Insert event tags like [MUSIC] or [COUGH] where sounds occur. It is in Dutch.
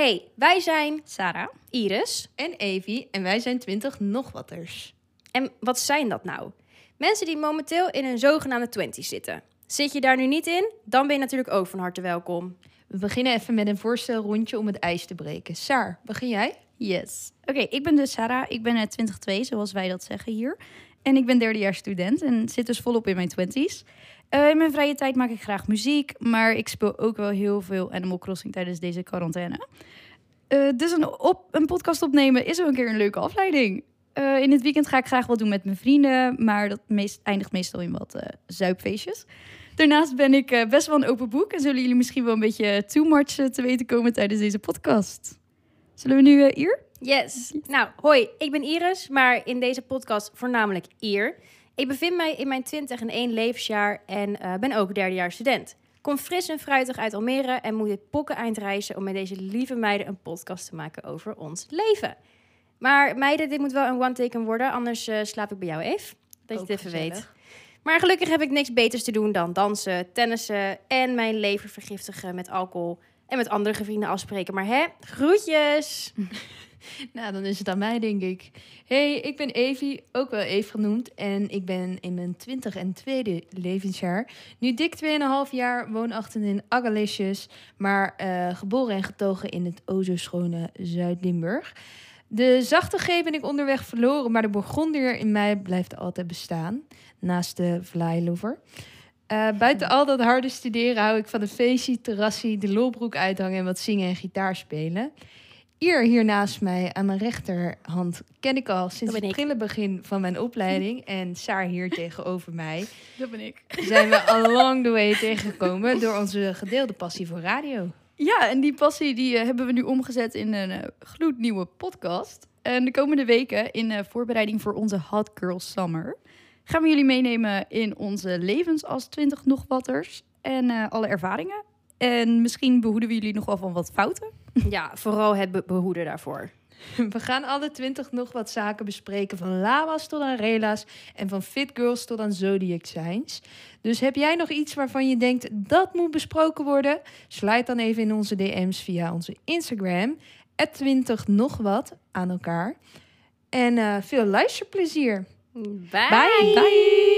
Hey, wij zijn Sarah. Iris. En Evie en wij zijn 20 nog watters. En wat zijn dat nou? Mensen die momenteel in een zogenaamde 20 zitten. Zit je daar nu niet in? Dan ben je natuurlijk ook van harte welkom. We beginnen even met een voorstelrondje om het ijs te breken. Saar, begin jij? Yes. Oké, ik ben dus Sarah. Ik ben uh, 22, zoals wij dat zeggen hier. En ik ben derdejaars student en zit dus volop in mijn twenties. Uh, in mijn vrije tijd maak ik graag muziek, maar ik speel ook wel heel veel Animal Crossing tijdens deze quarantaine. Uh, dus een, op, een podcast opnemen is wel een keer een leuke afleiding. Uh, in het weekend ga ik graag wat doen met mijn vrienden, maar dat eindigt meestal in wat zuipfeestjes. Daarnaast ben ik best wel een open boek en zullen jullie misschien wel een beetje too much te weten komen tijdens deze podcast. Zullen we nu hier? Yes. Nou, hoi, ik ben Iris, maar in deze podcast voornamelijk Ier. Ik bevind mij in mijn 20 en 1 levensjaar en uh, ben ook derdejaars student. Kom fris en fruitig uit Almere en moet dit pokken eind reizen om met deze lieve meiden een podcast te maken over ons leven. Maar meiden, dit moet wel een one-taken worden, anders uh, slaap ik bij jou even. Dat je het even gezellig. weet. Maar gelukkig heb ik niks beters te doen dan dansen, tennissen en mijn lever vergiftigen met alcohol en met andere vrienden afspreken. Maar hè, groetjes! [LAUGHS] [LAUGHS] nou, dan is het aan mij, denk ik. Hey, ik ben Evie, ook wel Eve genoemd. En ik ben in mijn 20 en tweede levensjaar. Nu dik 2,5 jaar woonachtig in Agalicious. Maar uh, geboren en getogen in het o zo schone Zuid-Limburg. De zachte G ben ik onderweg verloren, maar de Bourgondier in mij blijft altijd bestaan. Naast de Vlaailover. Uh, buiten al dat harde studeren hou ik van een feestje, terrassie, de lolbroek uithangen en wat zingen en gitaar spelen. Hier, hier naast mij aan mijn rechterhand ken ik al sinds het prille begin van mijn opleiding. En Saar hier tegenover mij. [LAUGHS] Dat ben ik. Zijn we along the way tegengekomen door onze gedeelde passie voor radio. Ja, en die passie die, uh, hebben we nu omgezet in een uh, gloednieuwe podcast. En de komende weken in uh, voorbereiding voor onze Hot Girl Summer gaan we jullie meenemen in onze levens als 20 nog watters en alle ervaringen. En misschien behoeden we jullie nog wel van wat fouten. Ja, vooral het be behoeden daarvoor. [LAUGHS] We gaan alle twintig nog wat zaken bespreken. Van lava's tot aan rela's. En van fit girls tot aan zodiac signs. Dus heb jij nog iets waarvan je denkt dat moet besproken worden? Sluit dan even in onze DM's via onze Instagram. 20 nog wat aan elkaar. En uh, veel luisterplezier. Bye. Bye. Bye.